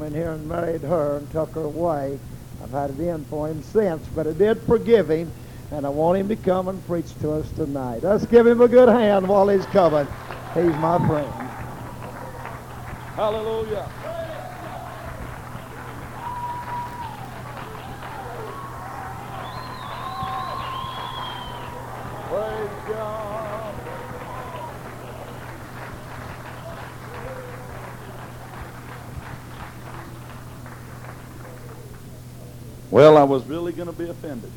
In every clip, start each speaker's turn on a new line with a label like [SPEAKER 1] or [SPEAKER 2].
[SPEAKER 1] come in here and married her and took her away. I've had it in for him since, but I did forgive him, and I want him to come and preach to us tonight. Let's give him a good hand while he's coming. He's my friend.
[SPEAKER 2] Hallelujah. Was really going to be offended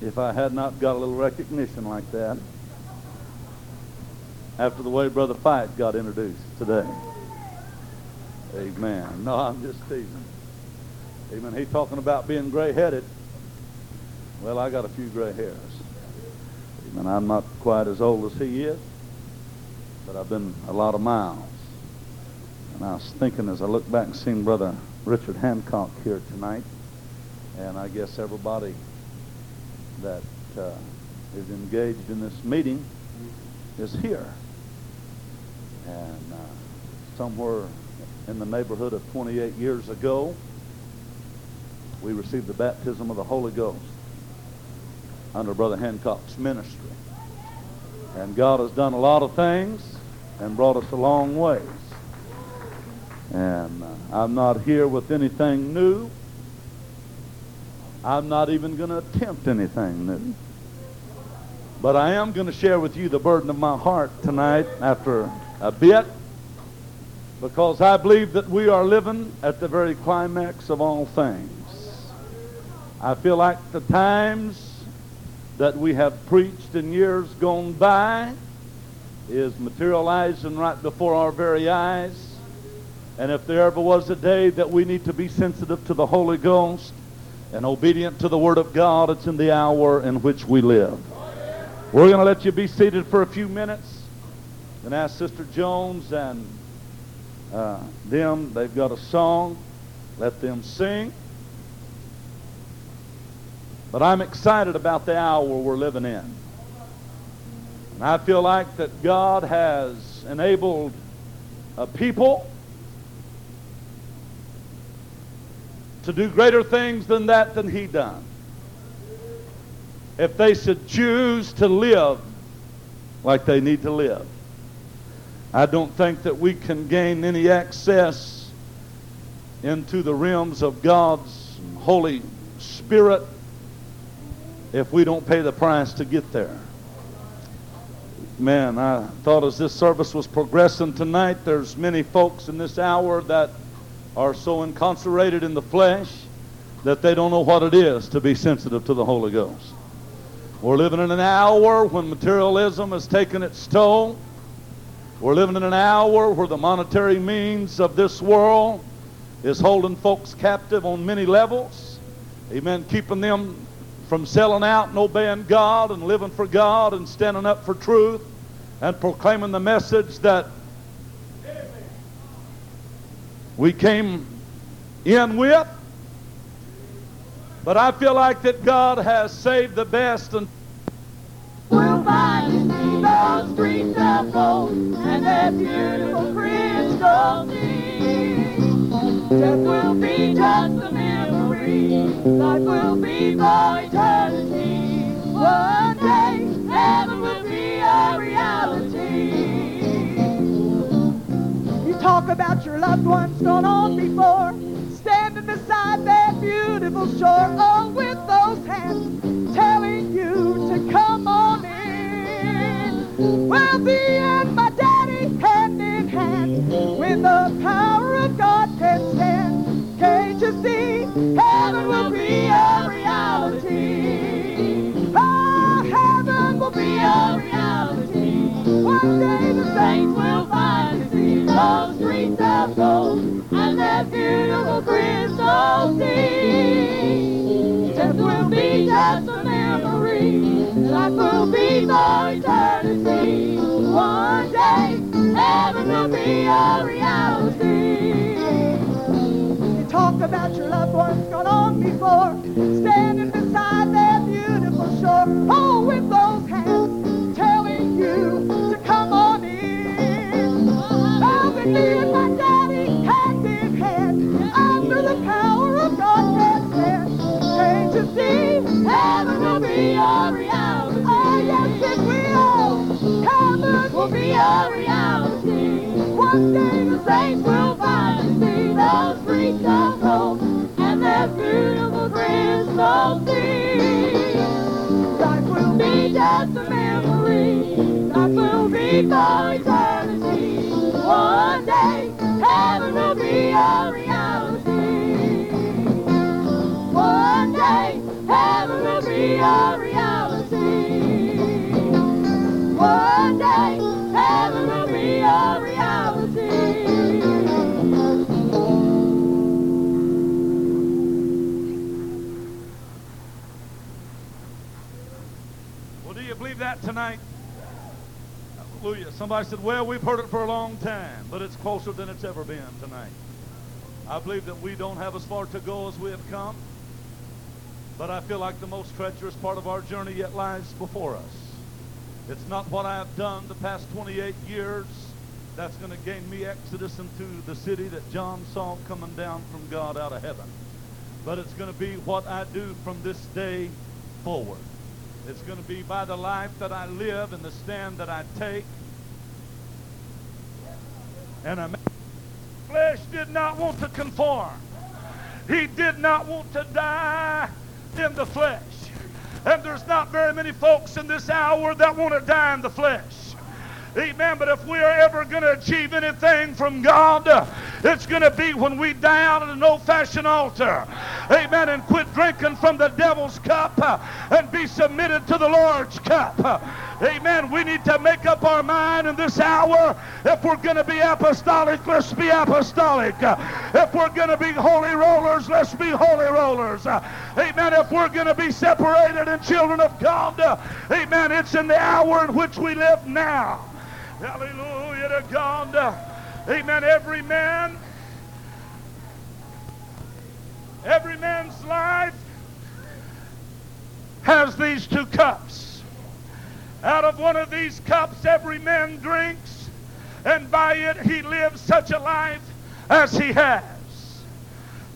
[SPEAKER 2] if I had not got a little recognition like that after the way Brother Fight got introduced today. Amen. No, I'm just teasing. Amen. He's talking about being gray-headed. Well, I got a few gray hairs. Amen. I'm not quite as old as he is, but I've been a lot of miles. And I was thinking as I look back and seen Brother Richard Hancock here tonight, and I guess everybody that uh, is engaged in this meeting is here. And uh, somewhere in the neighborhood of 28 years ago, we received the baptism of the Holy Ghost under Brother Hancock's ministry. And God has done a lot of things and brought us a long ways. And uh, I'm not here with anything new. I'm not even going to attempt anything new. But I am going to share with you the burden of my heart tonight after a bit because I believe that we are living at the very climax of all things. I feel like the times that we have preached in years gone by is materializing right before our very eyes. And if there ever was a day that we need to be sensitive to the Holy Ghost and obedient to the Word of God, it's in the hour in which we live. We're going to let you be seated for a few minutes and ask Sister Jones and uh, them, they've got a song. Let them sing. But I'm excited about the hour we're living in. And I feel like that God has enabled a people to do greater things than that than he done. If they should choose to live like they need to live. I don't think that we can gain any access into the realms of God's Holy Spirit if we don't pay the price to get there. Man, I thought as this service was progressing tonight, there's many folks in this hour that are so incarcerated in the flesh that they don't know what it is to be sensitive to the Holy Ghost. We're living in an hour when materialism has taken its toll. We're living in an hour where the monetary means of this world is holding folks captive on many levels. Amen. Keeping them from selling out and obeying God and living for God and standing up for truth and proclaiming the message that we came in with. But I feel like that God has saved the best and
[SPEAKER 3] We'll find those streets of gold and that beautiful crystal sea. Death will be just a memory, life will be for eternity. One about your loved ones gone on before, standing beside that beautiful shore, oh, with those hands telling you to come on in. Well, me crystal sea. Death will be just a memory. Life will be for eternity. One day, heaven will be a reality. You about your loved ones gone on before, standing beside that beautiful shore. Oh, with will be a reality. Oh, yes, it will. Heaven will be a reality. One day the saints will finally see those streets of gold and that beautiful crystal sea. Life will be just a memory. Life will be for eternity. One day, heaven will be a reality. Day, heaven will be a reality. One day, heaven will be a reality.
[SPEAKER 2] Well, do you believe that tonight? Hallelujah. Somebody said, well, we've heard it for a long time, but it's closer than it's ever been tonight. I believe that we don't have as far to go as we have come, but I feel like the most treacherous part of our journey yet lies before us. It's not what I have done the past 28 years that's going to gain me exodus into the city that John saw coming down from God out of heaven. But it's going to be what I do from this day forward. It's going to be by the life that I live and the stand that I take. And a flesh did not want to conform. He did not want to die in the flesh. And there's not very many folks in this hour that want to die in the flesh. Amen. But if we are ever going to achieve anything from God, it's going to be when we die out at an old-fashioned altar. Amen. And quit drinking from the devil's cup and be submitted to the Lord's cup. Amen. We need to make up our mind in this hour. If we're going to be apostolic, let's be apostolic. If we're going to be holy rollers, let's be holy rollers. Amen. If we're going to be separated and children of God, amen, it's in the hour in which we live now. Hallelujah to God. Amen. Every man, every man's life has these two cups. Out of one of these cups, every man drinks, and by it he lives such a life as he has.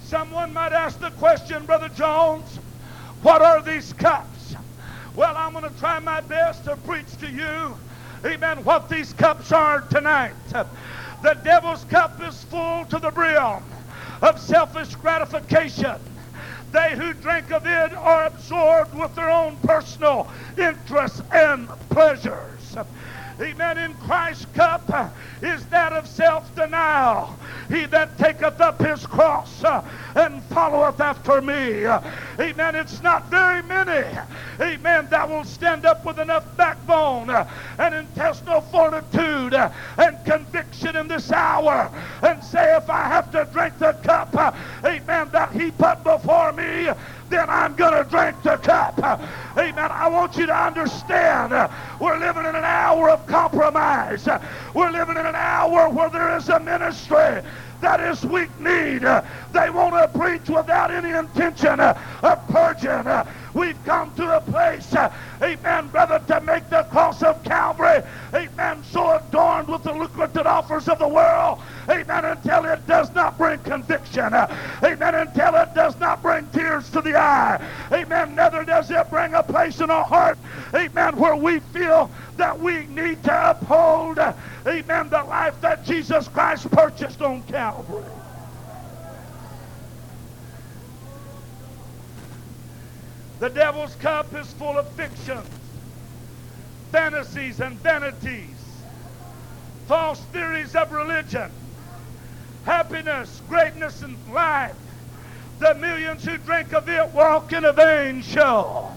[SPEAKER 2] Someone might ask the question, Brother Jones, what are these cups? Well, I'm going to try my best to preach to you, amen, what these cups are tonight. The devil's cup is full to the brim of selfish gratification. They who drink of it are absorbed with their own personal interests and pleasures. Amen. In Christ's cup is that of self-denial. He that taketh up his cross and followeth after me. Amen. It's not very many. Amen. That will stand up with enough backbone and intestinal fortitude and conviction in this hour and say, if I have to drink the cup, amen, that he put before me, then I'm going to drink the cup. Amen. I want you to understand we're living in an hour of compromise. We're living in an hour where there is a ministry that is weak need. They want to preach without any intention of purging. We've come to a place, uh, amen, brother, to make the cross of Calvary, amen, so adorned with the lucrative offers of the world, amen, until it does not bring conviction, uh, amen, until it does not bring tears to the eye, amen, neither does it bring a place in our heart, amen, where we feel that we need to uphold, uh, amen, the life that Jesus Christ purchased on Calvary. The devil's cup is full of fictions, fantasies and vanities, false theories of religion, happiness, greatness, and life. The millions who drink of it walk in a vain show.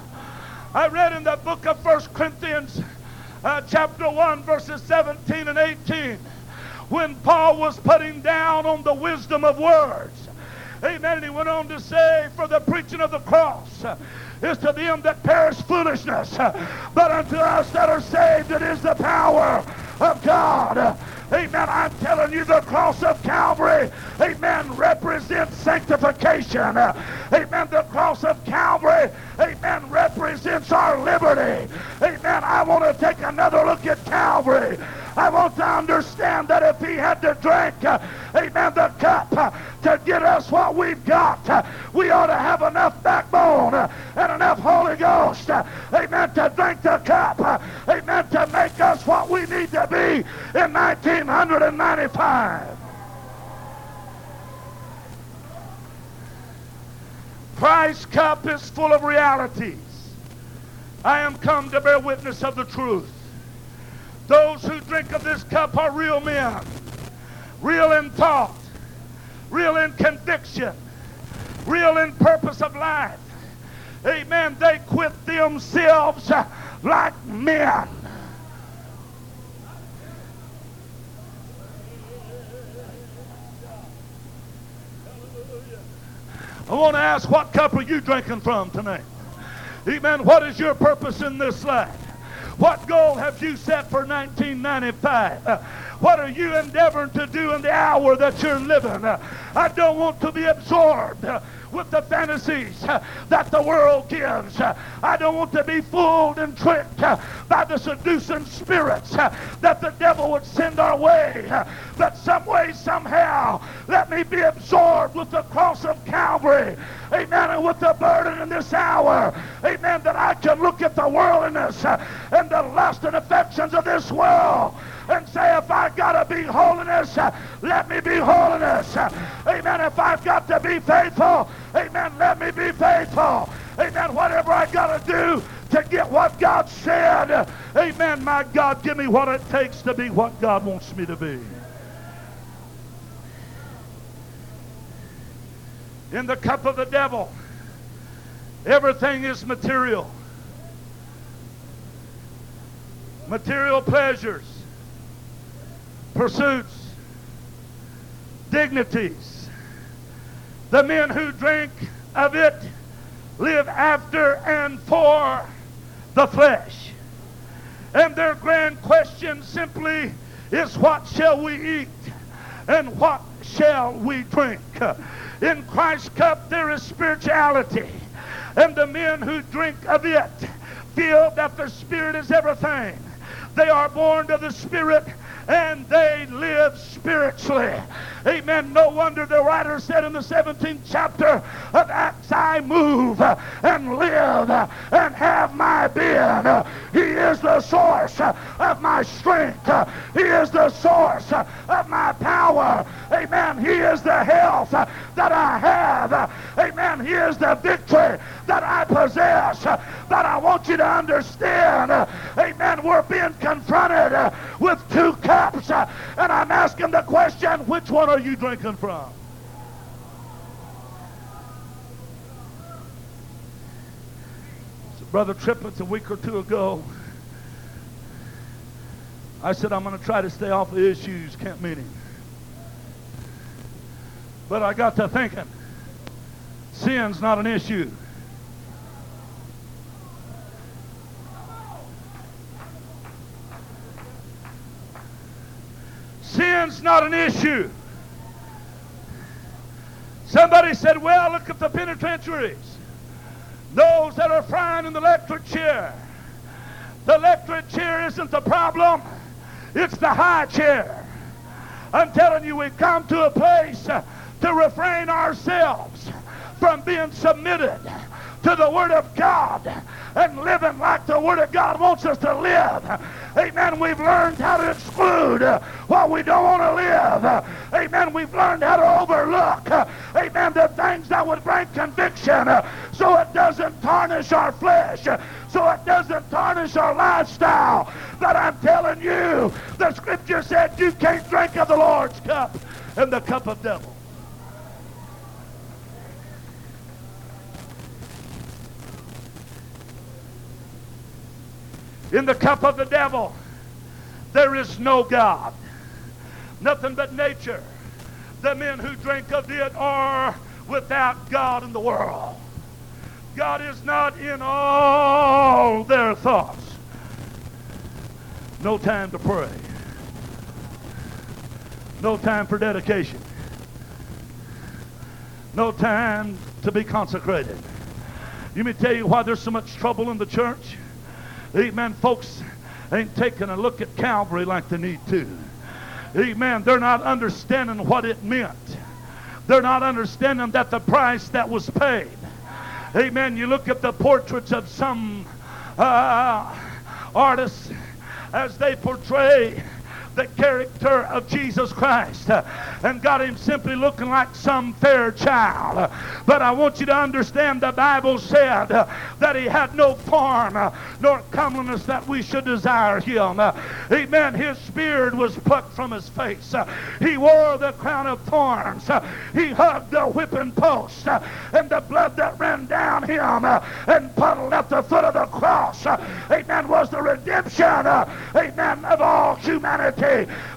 [SPEAKER 2] I read in the book of First Corinthians, uh, chapter 1, verses 17 and 18, when Paul was putting down on the wisdom of words. Amen. He went on to say, for the preaching of the cross is to them that perish foolishness, but unto us that are saved it is the power of God. Amen. I'm telling you, the cross of Calvary, amen, represents sanctification. Amen. The cross of Calvary, amen, represents our liberty. Amen. I want to take another look at Calvary. I want to understand that if he had to drink, amen, the cup uh, to get us what we've got, uh, we ought to have enough backbone uh, and enough Holy Ghost, amen, to drink the cup, amen, to make us what we need to be in 1995. Christ's cup is full of realities. I am come to bear witness of the truth. Those who drink of this cup are real men, real in thought, real in conviction, real in purpose of life. Amen. They quit themselves like men. I want to ask, what cup are you drinking from tonight? Amen. What is your purpose in this life? What goal have you set for 1995? Uh, what are you endeavoring to do in the hour that you're living? Uh, I don't want to be absorbed. With the fantasies uh, that the world gives. Uh, I don't want to be fooled and tricked uh, by the seducing spirits that the devil would send our way. But some way, somehow, let me be absorbed with the cross of Calvary. Amen. And with the burden in this hour. Amen. That I can look at the worldliness and the lust and affections of this world and say, if I've got to be holiness, let me be holiness. Amen. If I've got to be faithful, amen, let me be faithful. Amen. Whatever I got to do to get what God said, amen, my God, give me what it takes to be what God wants me to be. In the cup of the devil, everything is material. Material pleasures pursuits, dignities. The men who drink of it live after and for the flesh. And their grand question simply is what shall we eat and what shall we drink? In Christ's cup there is spirituality. And the men who drink of it feel that the Spirit is everything. They are born of the Spirit and they live spiritually. Amen. No wonder the writer said in the 17th chapter of Acts, I move and live and have my being. He is the source of my strength. He is the source of my power. Amen. He is the health that I have. Amen. He is the victory that I possess. But I want you to understand, amen, we're being confronted with two cups. And I'm asking the question, which one are you drinking from? So Brother Triplett, a week or two ago, I said, I'm going to try to stay off the issues, camp meeting. But I got to thinking, sin's not an issue. Sin's not an issue. Somebody said, well, look at the penitentiaries. Those that are frying in the electric chair. The electric chair isn't the problem. It's the high chair. I'm telling you, we've come to a place to refrain ourselves from being submitted to the Word of God and living like the Word of God wants us to live. Amen. We've learned how to exclude what we don't want to live. Amen. We've learned how to overlook, amen, the things that would bring conviction so it doesn't tarnish our flesh, so it doesn't tarnish our lifestyle. But I'm telling you, the scripture said you can't drink of the Lord's cup and the cup of devil. In the cup of the devil, there is no God. Nothing but nature. The men who drink of it are without God in the world. God is not in all their thoughts. No time to pray. No time for dedication. No time to be consecrated. Let me tell you why there's so much trouble in the church. Amen. Folks ain't taking a look at Calvary like they need to. Amen. They're not understanding what it meant. They're not understanding that the price that was paid. Amen. You look at the portraits of some uh, artists as they portray the character of Jesus Christ and got him simply looking like some fair child. But I want you to understand the Bible said that he had no form nor comeliness that we should desire him. Amen. His beard was plucked from his face. He wore the crown of thorns. He hugged the whipping post and the blood that ran down him and puddled at the foot of the cross. Amen. Was the redemption. Amen. Of all humanity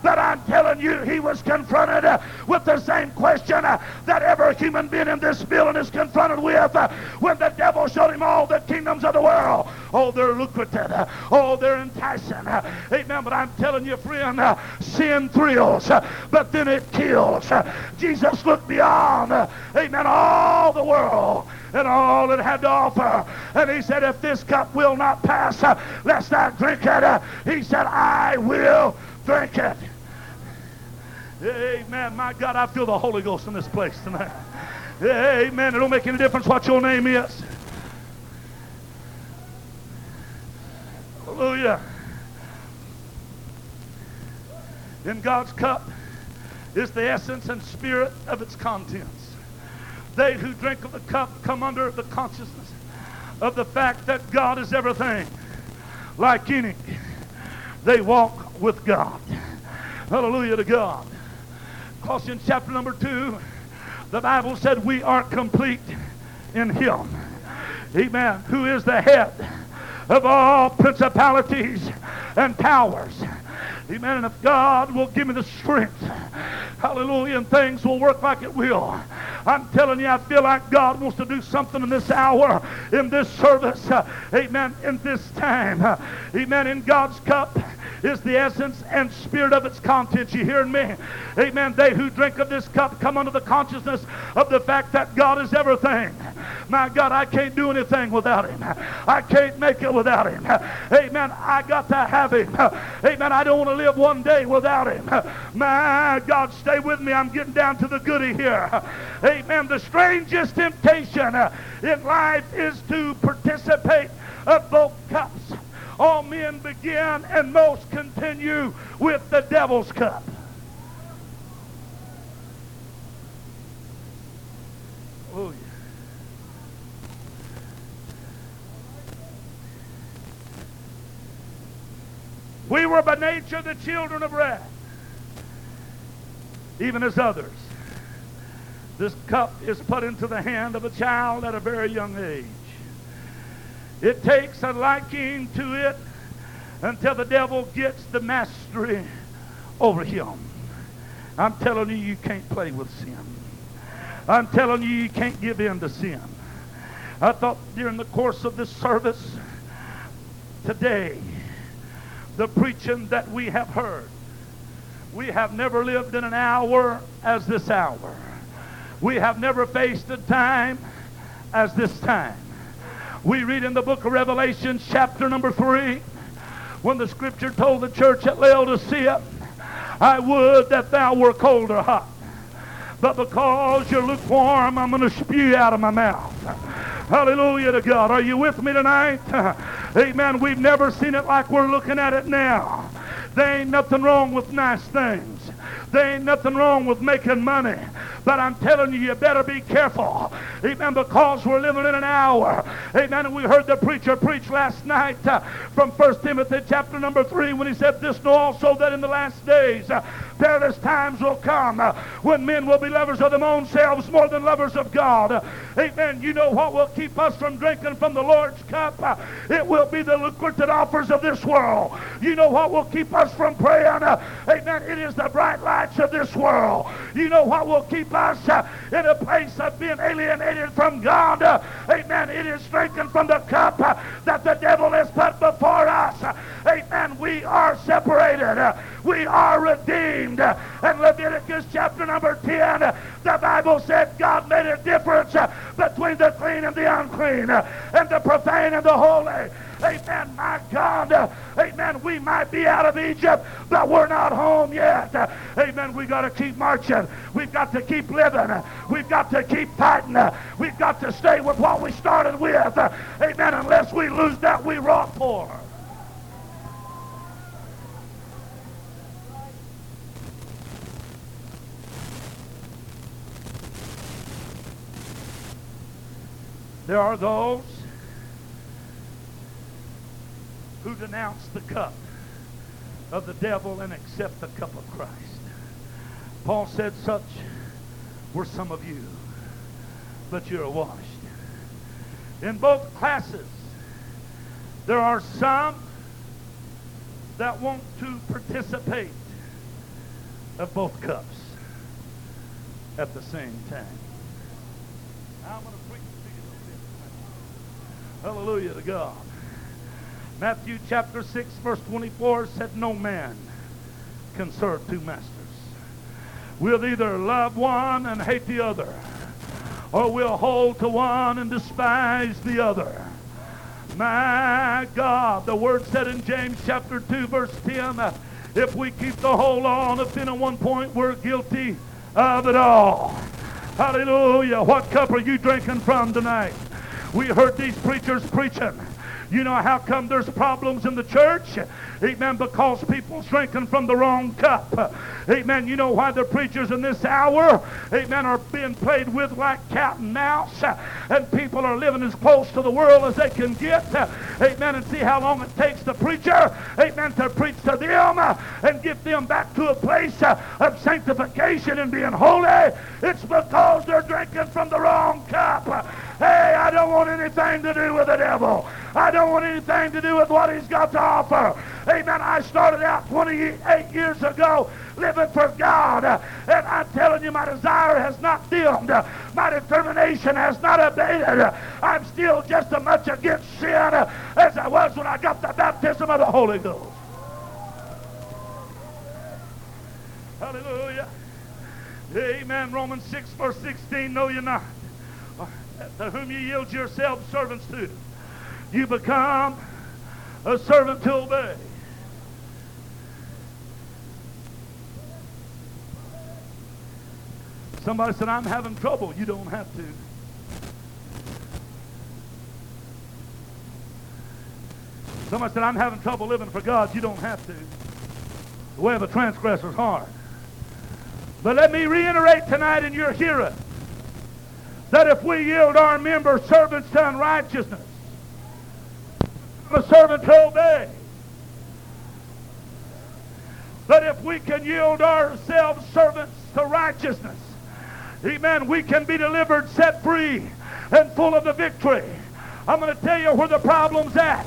[SPEAKER 2] that I'm telling you, he was confronted uh, with the same question uh, that every human being in this building is confronted with uh, when the devil showed him all the kingdoms of the world. Oh, they're lucrative. Uh, oh, they're enticing. Uh, amen. But I'm telling you, friend, uh, sin thrills, but then it kills. Jesus looked beyond, amen, all the world and all it had to offer. And he said, if this cup will not pass, lest I drink it, he said, I will Drink it. Amen. My God, I feel the Holy Ghost in this place tonight. Amen. It don't make any difference what your name is. Hallelujah. In God's cup is the essence and spirit of its contents. They who drink of the cup come under the consciousness of the fact that God is everything. Like Enoch, they walk with God. Hallelujah to God. Colossians chapter number 2, the Bible said we are complete in him. Amen. Who is the head of all principalities and powers. Amen. And if God will give me the strength, hallelujah, and things will work like it will. I'm telling you, I feel like God wants to do something in this hour, in this service. amen. In this time. amen. In God's cup is the essence and spirit of its contents. You hearing me? Amen. They who drink of this cup come under the consciousness of the fact that God is everything. My God, I can't do anything without him. I can't make it without him. Amen. I got to have him. Amen. I don't want to live one day without him. My God, stay with me. I'm getting down to the goody here. Amen. The strangest temptation in life is to participate of both cups. All men begin and most continue with the devil's cup. Oh, yeah. We were by nature the children of wrath, even as others. This cup is put into the hand of a child at a very young age. It takes a liking to it until the devil gets the mastery over him. I'm telling you, you can't play with sin. I'm telling you, you can't give in to sin. I thought during the course of this service today, the preaching that we have heard, we have never lived in an hour as this hour. We have never faced a time as this time. We read in the book of Revelation, chapter number 3, when the scripture told the church at Laodicea, I would that thou were cold or hot. But because you're lukewarm, I'm going to spew out of my mouth. Hallelujah to God. Are you with me tonight? Amen. We've never seen it like we're looking at it now. There ain't nothing wrong with nice things. There ain't nothing wrong with making money. But I'm telling you, you better be careful. Amen. Because we're living in an hour. Amen. And we heard the preacher preach last night uh, from 1 Timothy chapter number 3 when he said, This know also that in the last days uh, perilous times will come uh, when men will be lovers of their own selves more than lovers of God. Uh, amen. You know what will keep us from drinking from the Lord's cup? Uh, it will be the lucrative offers of this world. You know what will keep us from praying? Amen. It is the bright lights of this world. You know what will keep us in a place of being alienated from God. Amen. It is drinking from the cup that the devil has put before us. Amen. We are separated. We are redeemed. And Leviticus chapter number 10, the Bible said God made a difference between the clean and the unclean, and the profane and the holy. Amen. My God. Amen. We might be out of Egypt, but we're not home yet. Amen. We got to keep marching. We've got to keep living. We've got to keep fighting. We've got to stay with what we started with. Amen. Unless we lose that we wrought for. There are those who denounce the cup of the devil and accept the cup of Christ. Paul said, Such were some of you, but you're washed. In both classes, there are some that want to participate of both cups at the same time. I'm going to preach to you a little bit. Hallelujah to God. Matthew chapter 6, verse 24 said, No man can serve two masters. We'll either love one and hate the other, or we'll hold to one and despise the other. My God, the word said in James chapter 2, verse 10, uh, if we keep the whole law on, if in at one point we're guilty of it all. Hallelujah. What cup are you drinking from tonight? We heard these preachers preaching. You know how come there's problems in the church? Amen. Because people's drinking from the wrong cup. Amen. You know why the preachers in this hour, amen, are being played with like cat and mouse. And people are living as close to the world as they can get. Amen. And see how long it takes the preacher, amen, to preach to them and get them back to a place of sanctification and being holy. It's because they're drinking from the wrong cup. Hey, I don't want anything to do with the devil. I don't want anything to do with what he's got to offer. Amen. I started out 28 years ago living for God. And I'm telling you, my desire has not dimmed. My determination has not abated. I'm still just as much against sin as I was when I got the baptism of the Holy Ghost. Hallelujah. Amen. Romans 6, verse 16. No, you're not to whom you yield yourselves servants to. You become a servant to obey. Somebody said, I'm having trouble. You don't have to. Somebody said, I'm having trouble living for God. You don't have to. The way of a transgressor is hard. But let me reiterate tonight in your hearing that if we yield our members servants to unrighteousness, I'm a servant to obey. That if we can yield ourselves servants to righteousness, amen, we can be delivered, set free, and full of the victory. I'm going to tell you where the problem's at.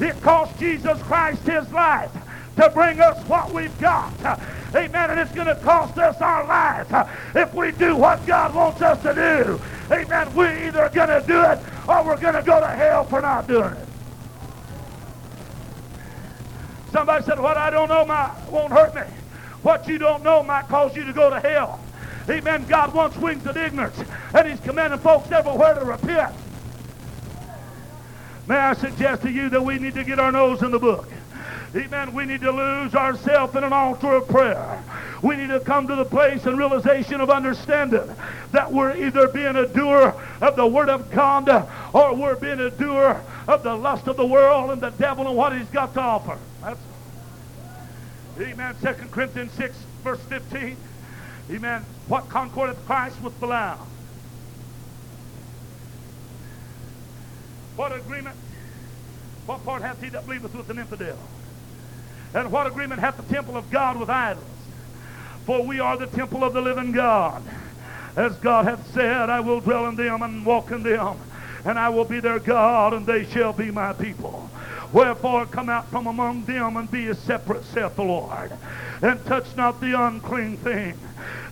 [SPEAKER 2] It cost Jesus Christ his life to bring us what we've got. Amen. And it's going to cost us our lives uh, if we do what God wants us to do. Amen. We're either going to do it or we're going to go to hell for not doing it. Somebody said, what I don't know might, won't hurt me. What you don't know might cause you to go to hell. Amen. God wants wings of ignorance, and he's commanding folks everywhere to repent. May I suggest to you that we need to get our nose in the book. Amen. We need to lose ourselves in an altar of prayer. We need to come to the place and realization of understanding that we're either being a doer of the Word of God or we're being a doer of the lust of the world and the devil and what he's got to offer. That's Amen. 2 Corinthians 6, verse 15. Amen. What concordeth Christ with Belial? What agreement? What part hath he that believeth with an infidel? And what agreement hath the temple of God with idols? For we are the temple of the living God. As God hath said, I will dwell in them and walk in them, and I will be their God, and they shall be my people. Wherefore come out from among them and be a separate, saith the Lord, and touch not the unclean thing,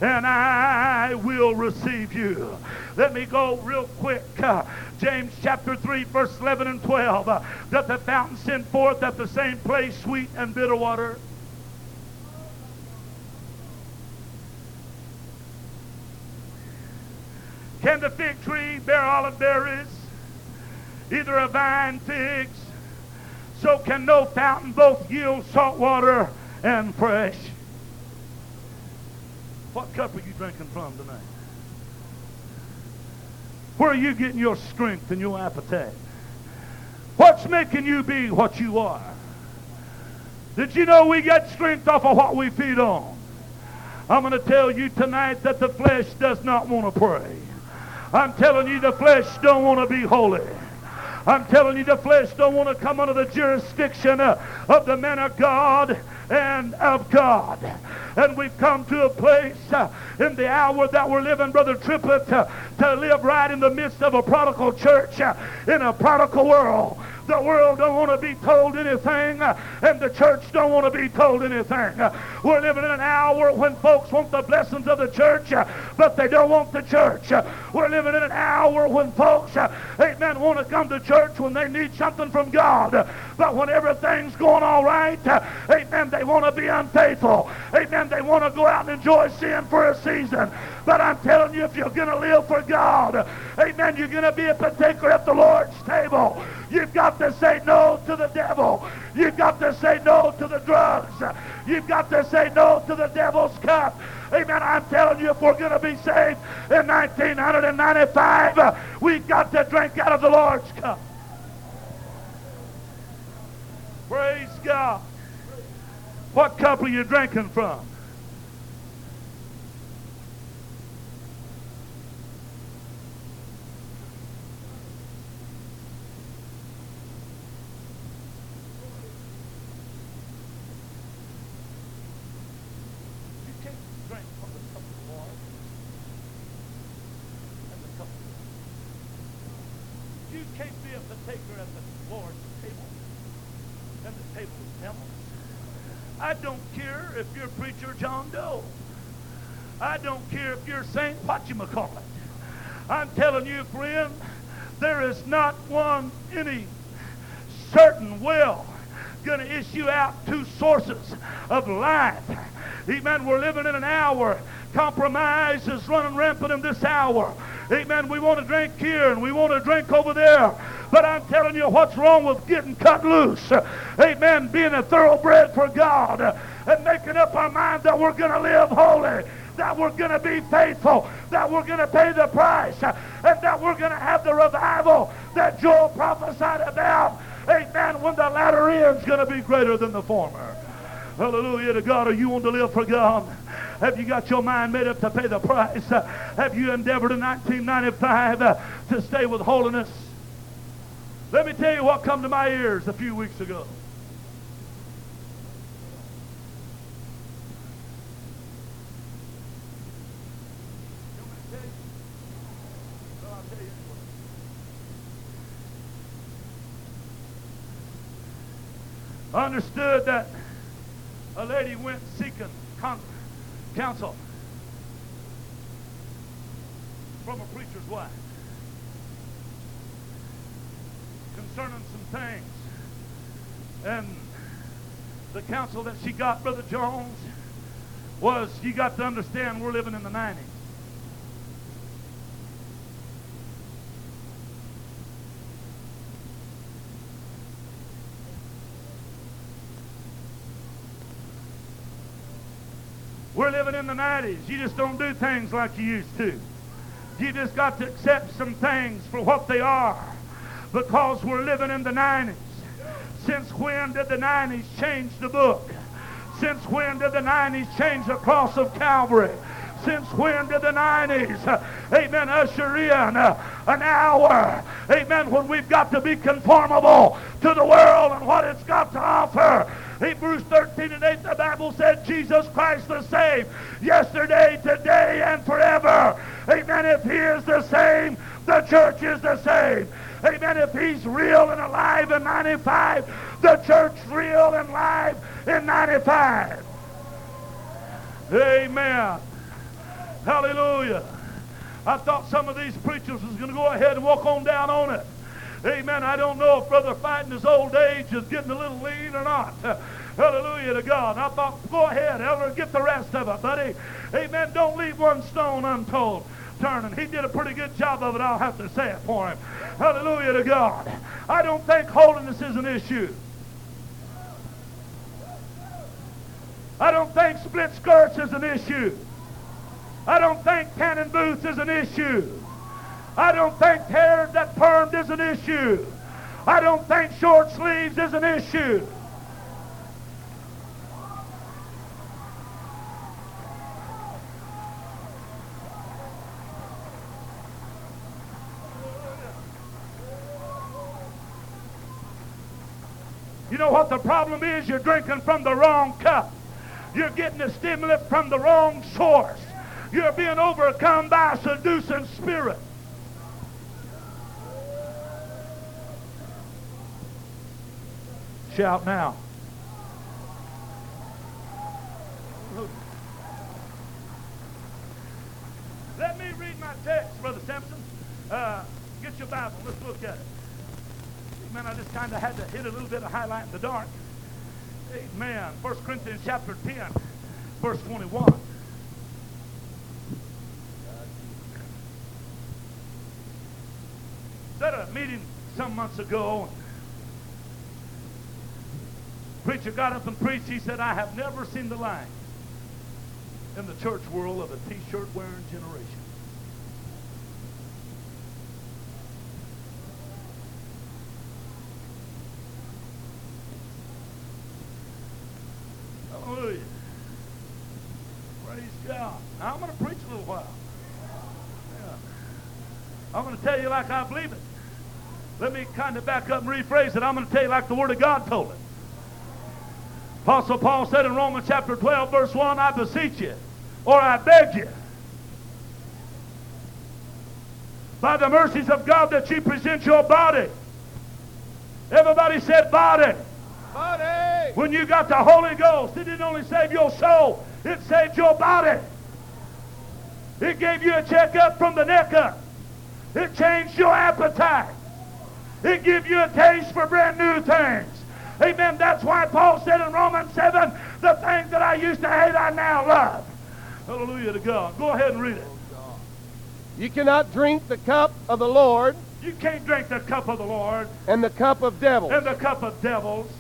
[SPEAKER 2] and I will receive you. Let me go real quick. Uh, James chapter 3, verse 11 and 12. Uh, Doth the fountain send forth at the same place sweet and bitter water? Can the fig tree bear olive berries? Either a vine figs so can no fountain both yield salt water and fresh. What cup are you drinking from tonight? Where are you getting your strength and your appetite? What's making you be what you are? Did you know we get strength off of what we feed on? I'm going to tell you tonight that the flesh does not want to pray. I'm telling you the flesh don't want to be holy. I'm telling you the flesh don't want to come under the jurisdiction of the men of God and of God. And we've come to a place uh, in the hour that we're living, Brother Triplett, uh, to live right in the midst of a prodigal church uh, in a prodigal world. The world don't want to be told anything, and the church don't want to be told anything. We're living in an hour when folks want the blessings of the church, but they don't want the church. We're living in an hour when folks, amen, want to come to church when they need something from God. But when everything's going all right, amen, they want to be unfaithful. Amen, they want to go out and enjoy sin for a season. But I'm telling you, if you're going to live for God, amen, you're going to be a partaker at the Lord's table. You've got to say no to the devil. You've got to say no to the drugs. You've got to say no to the devil's cup. Amen. I'm telling you, if we're going to be saved in 1995, uh, we've got to drink out of the Lord's cup. Praise God. What cup are you drinking from? You can't drink from the cup of the Lord and the cup of the You can't be a partaker at the Lord's table and the table of devils. I don't care if you're preacher John Doe. I don't care if you're Saint Whatchamacallit. I'm telling you, friend, there is not one any certain well going to issue out two sources of life. Amen. We're living in an hour. Compromise is running rampant in this hour. Amen. We want to drink here and we want to drink over there. But I'm telling you what's wrong with getting cut loose. Amen. Being a thoroughbred for God and making up our mind that we're going to live holy that we're going to be faithful, that we're going to pay the price, and that we're going to have the revival that Joel prophesied about. Amen. When the latter end's going to be greater than the former. Hallelujah to God. Are you want to live for God? Have you got your mind made up to pay the price? Have you endeavored in 1995 uh, to stay with holiness? Let me tell you what come to my ears a few weeks ago. You want me to tell you? Well, I'll tell you anyway. I understood that a lady went seeking con- counsel from a preacher's wife concerning some things. And the counsel that she got, Brother Jones, was you got to understand we're living in the 90s. We're living in the 90s. You just don't do things like you used to. You just got to accept some things for what they are because we're living in the 90s. Since when did the 90s change the book? Since when did the 90s change the cross of Calvary? Since when did the 90s, uh, amen, usher in uh, an hour, amen, when we've got to be conformable to the world and what it's got to offer? Hebrews 13 and 8, the Bible said Jesus Christ the same yesterday, today, and forever. Amen. If he is the same, the church is the same. Amen. If he's real and alive in 95, the church real and live in 95. Amen. Hallelujah. I thought some of these preachers was going to go ahead and walk on down on it. Amen. I don't know if Brother Fighting his old age is getting a little lean or not. Hallelujah to God. I thought, go ahead, Elder, get the rest of it, buddy. Amen. Don't leave one stone untold. turning. He did a pretty good job of it, I'll have to say it for him. Hallelujah to God. I don't think holiness is an issue. I don't think split skirts is an issue. I don't think cannon boots is an issue. I don't think hair that permed is an issue. I don't think short sleeves is an issue. You know what the problem is? You're drinking from the wrong cup. You're getting the stimulant from the wrong source. You're being overcome by a seducing spirit. Shout now. Let me read my text, Brother Simpson. Uh, get your Bible. Let's look at it. Amen. I just kind of had to hit a little bit of highlight in the dark. Amen. 1 Corinthians chapter 10, verse 21. at a meeting some months ago. Preacher got up and preached. He said, I have never seen the line in the church world of a t-shirt wearing generation. Hallelujah. Praise God. Now I'm going to preach a little while. Yeah. I'm going to tell you like I believe it. Let me kind of back up and rephrase it. I'm going to tell you like the Word of God told it. Apostle Paul said in Romans chapter 12, verse 1, I beseech you, or I beg you, by the mercies of God that you present your body. Everybody said body.
[SPEAKER 4] Body.
[SPEAKER 2] When you got the Holy Ghost, it didn't only save your soul, it saved your body. It gave you a checkup from the neck up. It changed your appetite. It gave you a taste for brand new things. Amen. That's why Paul said in Romans 7, the things that I used to hate, I now love. Hallelujah to God. Go ahead and read it.
[SPEAKER 4] You cannot drink the cup of the Lord
[SPEAKER 2] You can't drink the cup of the Lord
[SPEAKER 4] and the cup of devils.
[SPEAKER 2] and the cup of devils.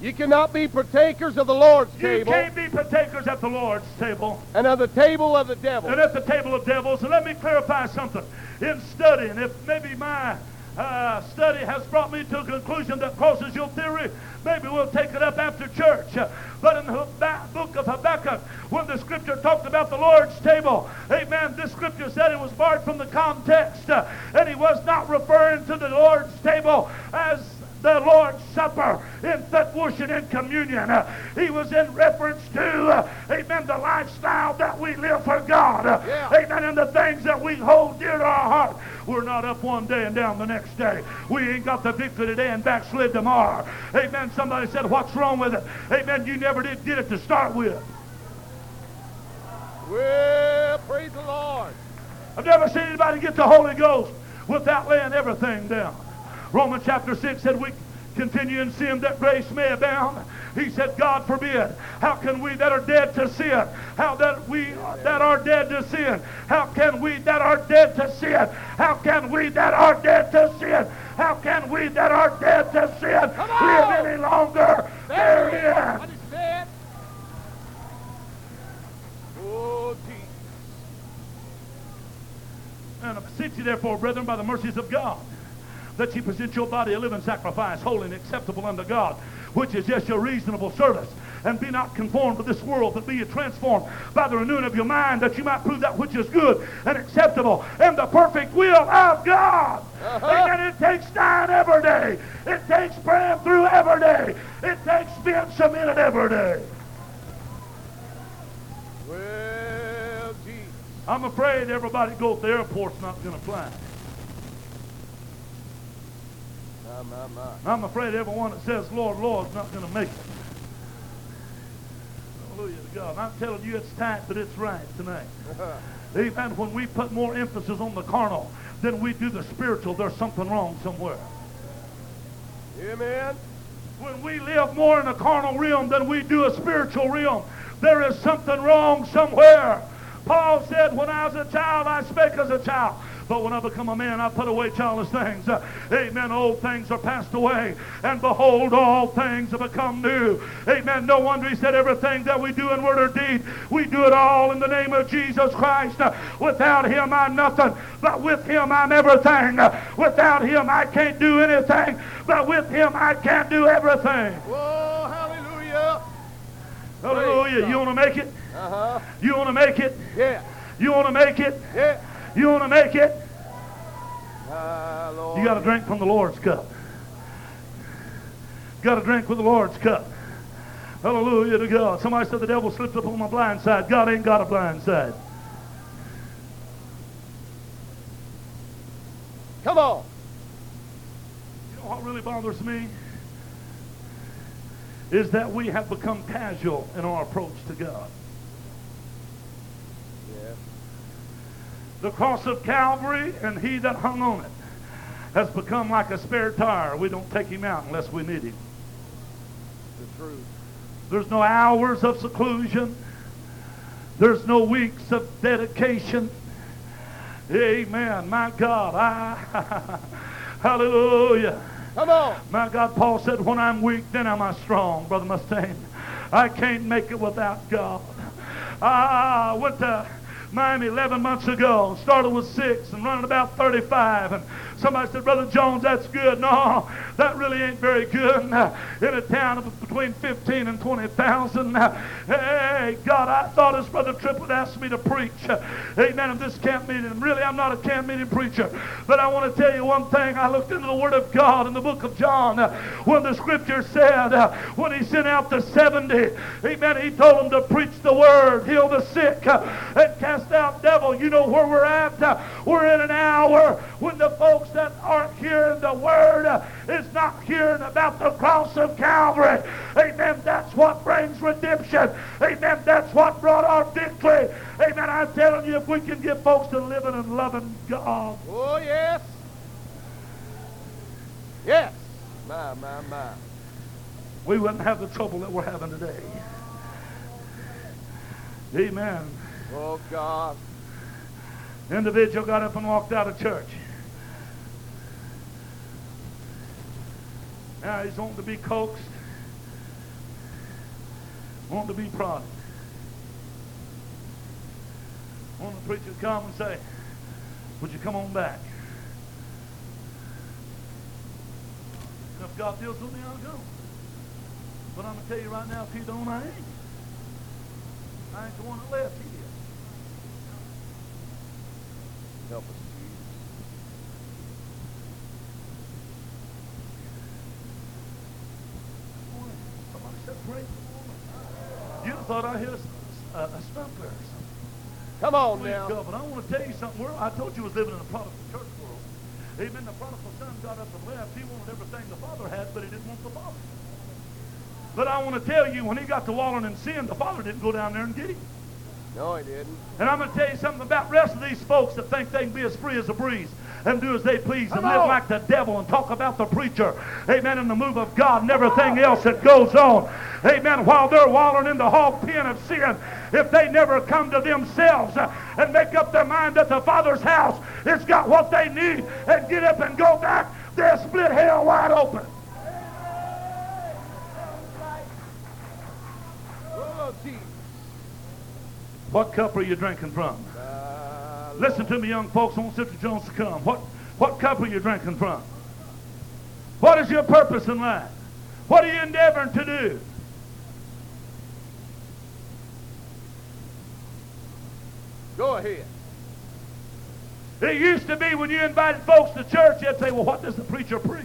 [SPEAKER 4] You cannot be partakers of the Lord's table.
[SPEAKER 2] You can't be partakers at the Lord's table
[SPEAKER 4] and of the table of the devil.
[SPEAKER 2] and at the table of devils. And let me clarify something. In studying, if maybe my uh, study has brought me to a conclusion that crosses your theory, maybe we'll take it up after church. But in the book of Habakkuk, when the scripture talked about the Lord's table, amen, this scripture said it was barred from the context, and he was not referring to the Lord's table as the Lord's Supper in devotion and communion. Uh, he was in reference to, uh, amen, the lifestyle that we live for God. Uh,
[SPEAKER 4] Yeah.
[SPEAKER 2] Amen, and the things that we hold dear to our heart. We're not up one day and down the next day. We ain't got the victory today and backslid tomorrow. Amen. Somebody said, what's wrong with it? Amen. You never did did it to start with.
[SPEAKER 4] Well, praise the Lord.
[SPEAKER 2] I've never seen anybody get the Holy Ghost without laying everything down. Romans chapter 6 said we continue in sin that grace may abound. He said, God forbid. How can we that are dead to sin? How that we that are dead to sin? How can we that are dead to sin? How can we that are dead to sin? How can we that are dead to sin live any longer
[SPEAKER 4] There
[SPEAKER 2] therein?
[SPEAKER 4] What is said? Oh.
[SPEAKER 2] And I beseech you, therefore, brethren, by the mercies of God, that you present your body a living sacrifice, holy and acceptable unto God, which is just your reasonable service. And be not conformed to this world, but be ye transformed by the renewing of your mind, that you might prove that which is good and acceptable and the perfect will of God.
[SPEAKER 4] Uh-huh.
[SPEAKER 2] Amen. It takes dying every day. It takes praying through every day. It takes being submitted every day.
[SPEAKER 4] Well, Jesus.
[SPEAKER 2] I'm afraid everybody go to the airport's not going to fly.
[SPEAKER 4] My, my.
[SPEAKER 2] I'm afraid everyone that says, Lord, Lord, is not going to make it. Hallelujah to God. I'm telling you, it's tight, but it's right tonight. Amen. When we put more emphasis on the carnal than we do the spiritual, there's something wrong somewhere.
[SPEAKER 4] Amen.
[SPEAKER 2] When we live more in a carnal realm than we do a spiritual realm, there is something wrong somewhere. Paul said, when I was a child, I spake as a child. But when I become a man, I put away childish things. Amen. Old things are passed away. And behold, all things have become new. Amen. No wonder he said everything that we do in word or deed, we do it all in the name of Jesus Christ. Without him, I'm nothing. But with him, I'm everything. Without him, I can't do anything. But with him, I can do everything.
[SPEAKER 4] Whoa, hallelujah.
[SPEAKER 2] Hallelujah. You want to make it?
[SPEAKER 4] Uh-huh.
[SPEAKER 2] You want to make it?
[SPEAKER 4] Yeah.
[SPEAKER 2] You want to make it?
[SPEAKER 4] Yeah.
[SPEAKER 2] You want to make it? You got to drink from the Lord's cup. Got to drink with the Lord's cup. Hallelujah to God. Somebody said the devil slipped up on my blind side. God ain't got a blind side.
[SPEAKER 4] Come on.
[SPEAKER 2] You know what really bothers me? Is that we have become casual in our approach to God. The cross of Calvary and he that hung on it has become like a spare tire. We don't take him out unless we need him.
[SPEAKER 4] The truth.
[SPEAKER 2] There's no hours of seclusion. There's no weeks of dedication. Amen. My God, I hallelujah.
[SPEAKER 4] Come on.
[SPEAKER 2] My God, Paul said, when I'm weak, then am I strong, Brother Mustaine. I can't make it without God. I went to Miami 11 months ago, started with six and running about 35. And somebody said, Brother Jones, that's good. No, that really ain't very good. In a town of between 15 and 20,000. Hey, God, I thought this Brother Tripp would ask me to preach. Amen. In this camp meeting. Really, I'm not a camp meeting preacher. But I want to tell you one thing. I looked into the Word of God in the book of John when the scripture said, when he sent out the 70, amen, he told them to preach the Word, heal the sick, and cast out devil. You know where we're at? Uh, we're in an hour when the folks that aren't hearing the Word uh, is not hearing about the cross of Calvary. Amen. That's what brings redemption. Amen. That's what brought our victory. Amen. I'm telling you, if we can get folks to living and loving God.
[SPEAKER 4] Oh, yes. Yes. My, my, my.
[SPEAKER 2] we wouldn't have the trouble that we're having today. Amen.
[SPEAKER 4] Oh, God.
[SPEAKER 2] Individual got up and walked out of church. Now he's wanting to be coaxed, wanting to be prodded. Want the preacher to come and say, Would you come on back? And if God deals with me, I'll go. But I'm going to tell you right now, if he don't, I ain't. I ain't the one that left. He did.
[SPEAKER 4] Help us, Jesus.
[SPEAKER 2] Somebody said, praise the Lord. You'd have thought I hit a, a, a stump there or something.
[SPEAKER 4] Come on
[SPEAKER 2] Praise
[SPEAKER 4] now.
[SPEAKER 2] God. But I want to tell you something. I told you I was living in a prodigal church world. Amen. The prodigal son got up and left. He wanted everything the father had, but he didn't want the father. But I want to tell you, when he got to walling in sin, the father didn't go down there and get him.
[SPEAKER 4] No, he didn't.
[SPEAKER 2] And I'm going to tell you something about the rest of these folks that think they can be as free as a breeze and do as they please and live
[SPEAKER 4] on.
[SPEAKER 2] like the devil and talk about the preacher. Amen. And the move of God and everything else that goes on. Amen. While they're wallowing in the hog pen of sin, if they never come to themselves uh, and make up their mind that the Father's house has got what they need and get up and go back, they'll split hell wide open. What cup are you drinking from? Listen to me, young folks. I want Sister Jones to come. What, what cup are you drinking from? What is your purpose in life? What are you endeavoring to do?
[SPEAKER 4] Go ahead.
[SPEAKER 2] It used to be when you invited folks to church, they'd say, well, what does the preacher preach?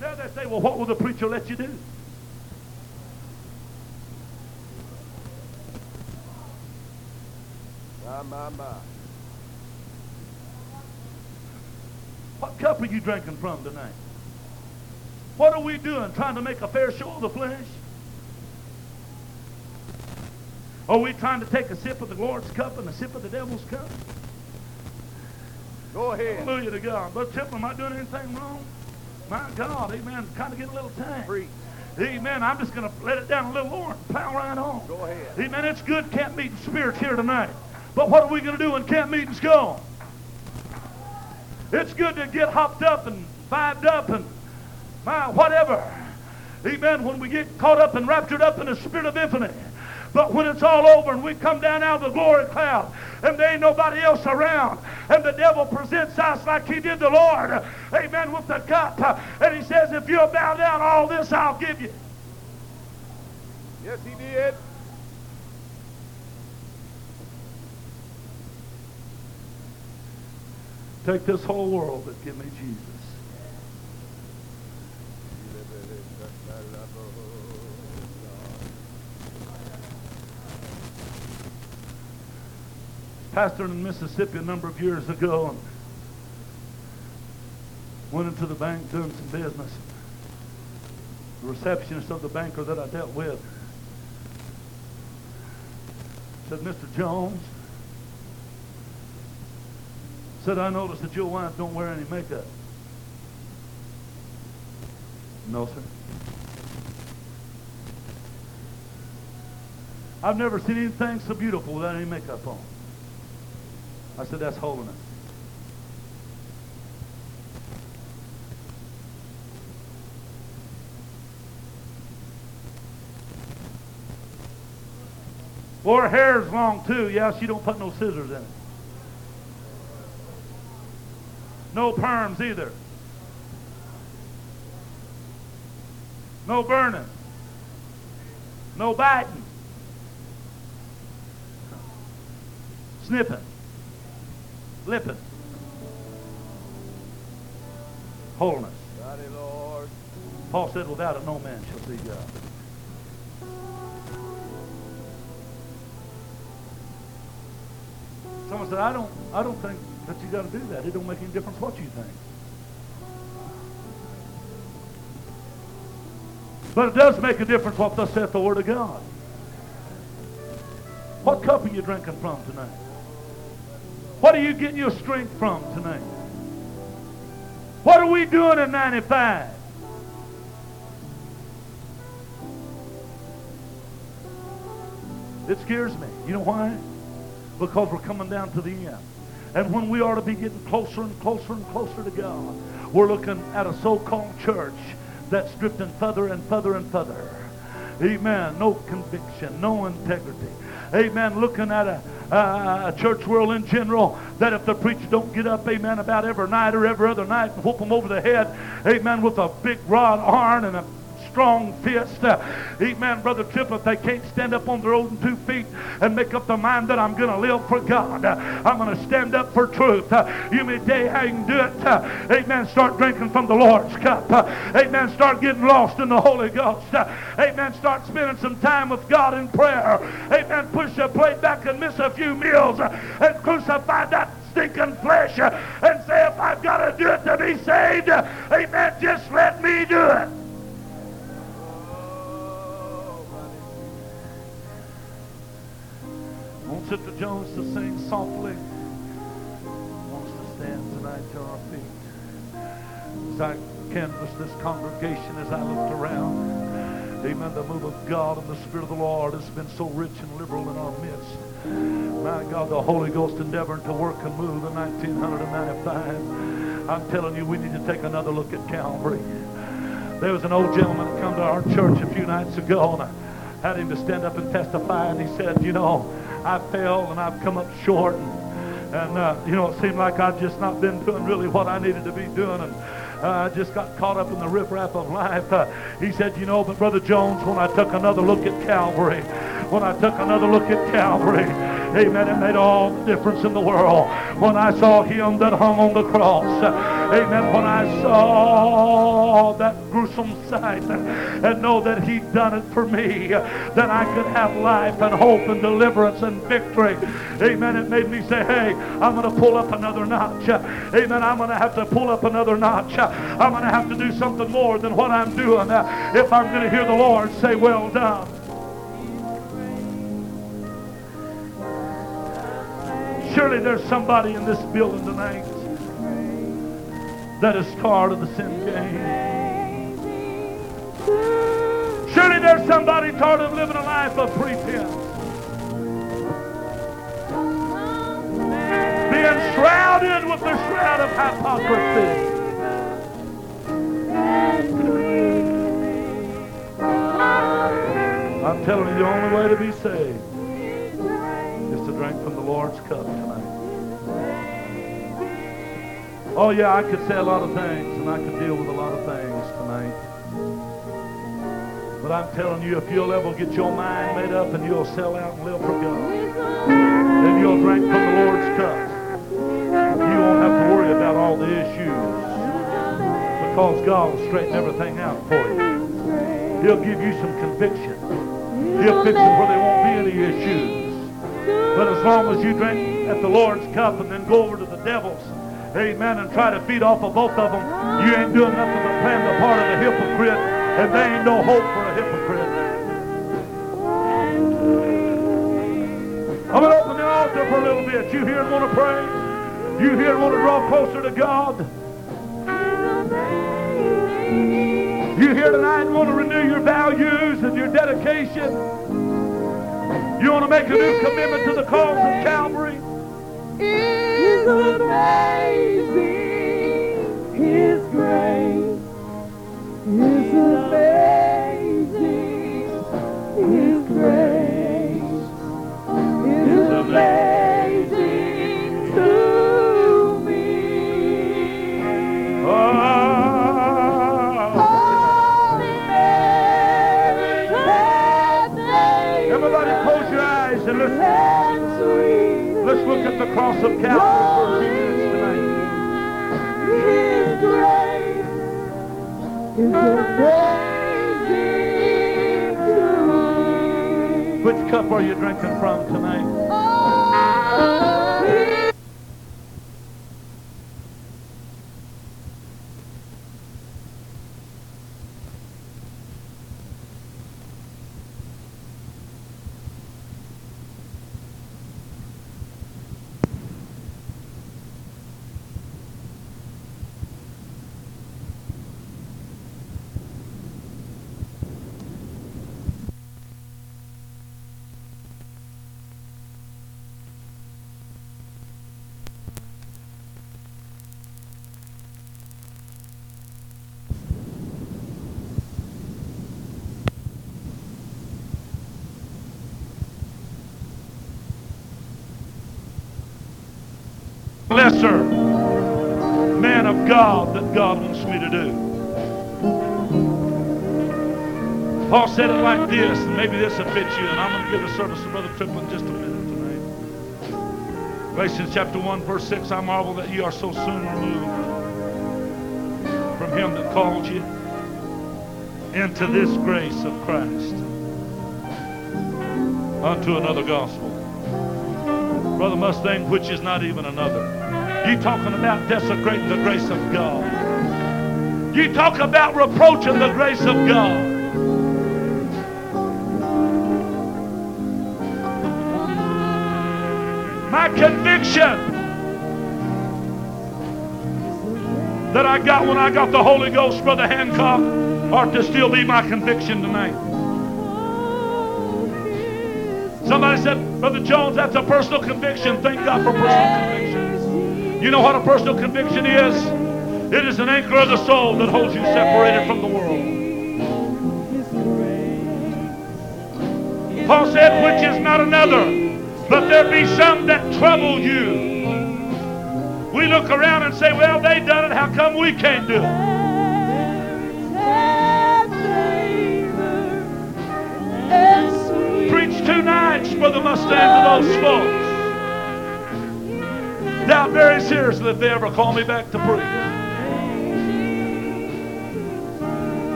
[SPEAKER 2] Now they say, well, what will the preacher let you do?
[SPEAKER 4] My, my, my.
[SPEAKER 2] What cup are you drinking from tonight? What are we doing? Trying to make a fair show of the flesh? Are we trying to take a sip of the Lord's cup and a sip of the devil's cup?
[SPEAKER 4] Go ahead.
[SPEAKER 2] Hallelujah to God. Brother Chip, am I doing anything wrong? My God, amen. Kind of getting a little tired.
[SPEAKER 4] Preach.
[SPEAKER 2] Amen. I'm just going to let it down a little more and plow right on.
[SPEAKER 4] Go ahead.
[SPEAKER 2] Amen. It's good camp meeting spirits here tonight. But what are we going to do when camp meeting's gone? It's good to get hopped up and vibed up and my whatever. Amen. When we get caught up and raptured up in the spirit of infinite. But when it's all over and we come down out of the glory cloud and there ain't nobody else around and the devil presents us like he did the Lord, amen, with the cup. And he says, if you'll bow down all this, I'll give you.
[SPEAKER 4] Yes, he did.
[SPEAKER 2] Take this whole world, but give me Jesus. Pastored in Mississippi a number of years ago and went into the bank doing some business. The receptionist of the banker that I dealt with said, Mr. Jones, said, I noticed that your wife don't wear any makeup. No, sir. I've never seen anything so beautiful without any makeup on. I said, that's holiness. Well, her hair's long too. Yeah, she don't put no scissors in it. No perms either. No burning. No biting. Snipping. Lipping. Wholeness.
[SPEAKER 4] Mighty Lord.
[SPEAKER 2] Paul said, without it no man shall see God. Someone said, I don't, I don't think that you got to do that. It don't make any difference what you think. But it does make a difference what thus saith the Word of God. What cup are you drinking from tonight? What are you getting your strength from tonight? What are we doing in 95? It scares me. You know why? Because we're coming down to the end. And when we are to be getting closer and closer and closer to God, we're looking at a so-called church that's drifting further and further and further. Amen. No conviction, no integrity. Amen. Looking at a, church world in general that if the preacher don't get up, amen, about every night or every other night and whoop them over the head, amen, with a big rod iron and a strong fist. Uh, amen, Brother Tripp, if they can't stand up on their own two feet and make up their mind that I'm going to live for God, uh, I'm going to stand up for truth. Uh, you may you how you can do it. Amen, start drinking from the Lord's cup. Amen, start getting lost in the Holy Ghost. Amen, start spending some time with God in prayer. Amen, push the plate back and miss a few meals and crucify that stinking flesh and say, if I've got to do it to be saved, amen, just let me do it. Want Sister Jones to sing softly. I want us to stand tonight to our feet. As I canvass this congregation, as I looked around, amen, the move of God and the Spirit of the Lord has been so rich and liberal in our midst. My God, the Holy Ghost endeavoring to work and move in 1995. I'm telling you, we need to take another look at Calvary. There was an old gentleman come to our church a few nights ago, and I had him to stand up and testify, and he said, you know, I fell and I've come up short, and, and uh, you know, it seemed like I've just not been doing really what I needed to be doing, and uh, I just got caught up in the riffraff of life. Uh, he said, you know, but Brother Jones, when I took another look at Calvary, when I took another look at Calvary, amen, it made all the difference in the world. When I saw him that hung on the cross, amen, when I saw that gruesome sight and know that he'd done it for me, that I could have life and hope and deliverance and victory. Amen. It made me say, hey, I'm going to pull up another notch. Amen. I'm going to have to pull up another notch. I'm going to have to do something more than what I'm doing if I'm going to hear the Lord say, well done. Surely there's somebody in this building tonight that is tired of the sin game. Surely there's somebody tired of living a life of pretense? Being shrouded with the shroud of hypocrisy. I'm telling you, the only way to be saved is to drink from the Lord's cup tonight. Oh, yeah, I could say a lot of things, and I could deal with a lot of things tonight. But I'm telling you, if you'll ever get your mind made up and you'll sell out and live for God, then you'll drink from the Lord's cup. You won't have to worry about all the issues because God will straighten everything out for you. He'll give you some conviction. He'll fix it where there won't be any issues. But as long as you drink at the Lord's cup and then go over to the devil's, amen, and try to feed off of both of them, you ain't doing nothing but playing the part of the hypocrite, and there ain't no hope for a hypocrite. I'm going to open the altar for a little bit. You here and want to pray? You here and want to draw closer to God? You here tonight and want to renew your values and your dedication? You want to make a new commitment to the cause of Calvary?
[SPEAKER 3] Is amazing.
[SPEAKER 2] Lesser man of God that God wants me to do. Paul said it like this, and maybe this will fit you, and I'm going to give a service to Brother Triplett in just a minute tonight. Galatians chapter 1, verse 6, I marvel that you are so soon removed from him that called you into this grace of Christ unto another gospel. Brother Mustang, which is not even another. You talking about desecrating the grace of God. You talk about reproaching the grace of God. My conviction that I got when I got the Holy Ghost, Brother Hancock, ought to still be my conviction tonight. Somebody said, Brother Jones, that's a personal conviction. Thank God for personal conviction. You know what a personal conviction is? It is an anchor of the soul that holds you separated from the world. Paul said, which is not another, but there be some that trouble you. We look around and say, well, they've done it. How come we can't do it? Preach two nights, Brother Mustang, to those folks. Doubt very seriously if they ever call me back to preach.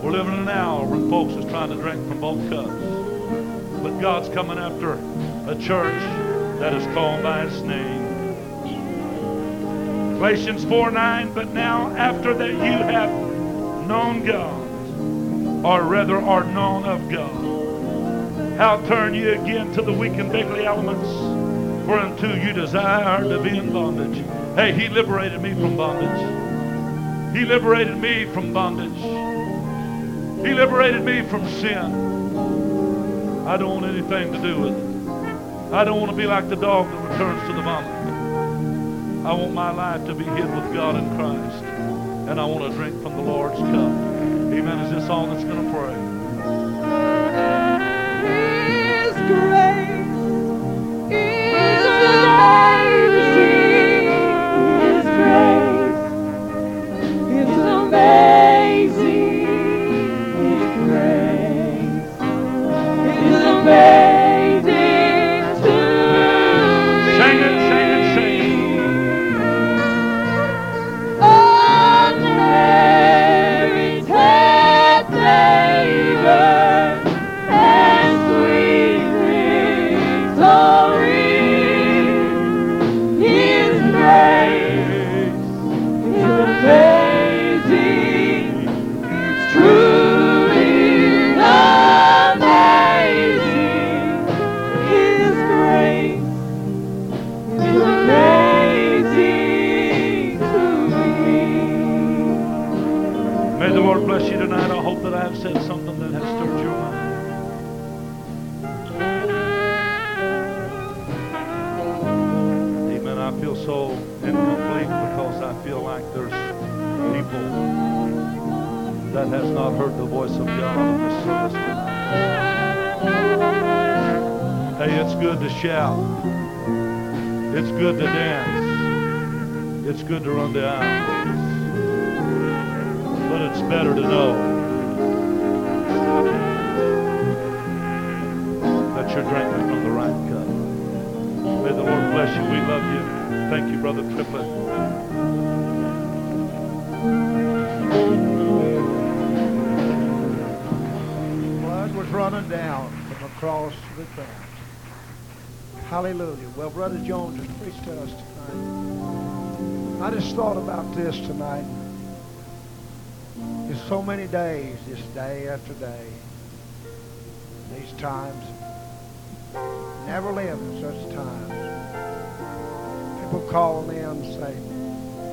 [SPEAKER 2] We're living in an hour when folks is trying to drink from both cups. But God's coming after a church that is called by his name. Galatians 4 9, but now after that you have known God, or rather are known of God, how turn ye again to the weak and beggarly elements? For unto you desire to be in bondage. Hey, he liberated me from bondage. He liberated me from bondage. He He liberated me from sin. I don't want anything to do with it. I don't want to be like the dog that returns to the vomit. I want my life to be hid with God in Christ. And I want to drink from the Lord's cup. Amen. Is this all that's going to pray?
[SPEAKER 3] His grace is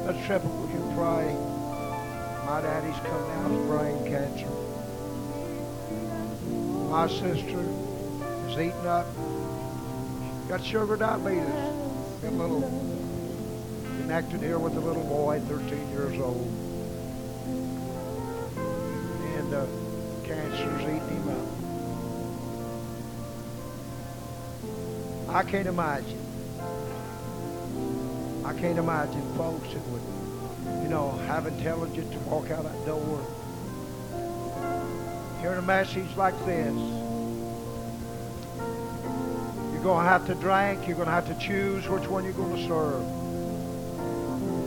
[SPEAKER 2] Triplett,
[SPEAKER 1] would you pray? My daddy's come down with brain cancer. My sister is eating up. Got sugar diabetes. Got a little connected here with a little boy, 13 years old. And uh, cancer's eating him up. I can't imagine. I can't imagine folks that would, you know, have intelligence to walk out that door hearing a message like this. You're going to have to drink. You're going to have to choose which one you're going to serve.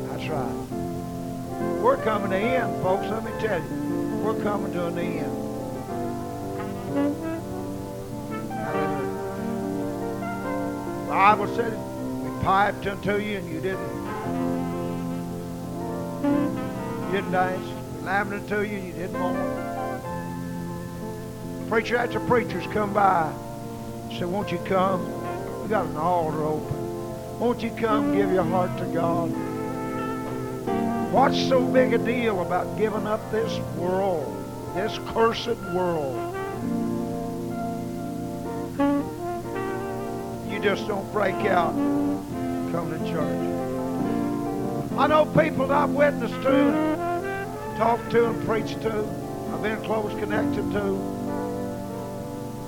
[SPEAKER 1] That's right. We're coming to end, folks. Let me tell you. We're coming to an end. Bible said piped unto you and you didn't. You didn't dance. Laughed unto you and you didn't mourn. Preacher after preachers come by. Say, won't you come? We got an altar open. Won't you come give your heart to God? What's so big a deal about giving up this world, this cursed world? You just don't break out, come to church. I know people that I've witnessed to, talked to, and preached to. I've been close connected to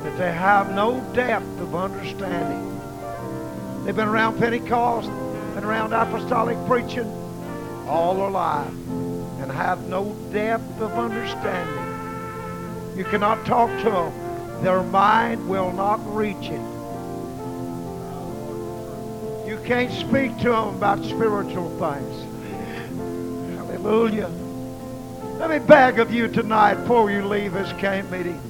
[SPEAKER 1] that they have no depth of understanding. They've been around Pentecost, been around apostolic preaching all their life, and have no depth of understanding. You cannot talk to them. Their mind will not reach it. Can't speak to them about spiritual things. Hallelujah. Let me beg of you tonight before you leave this camp meeting.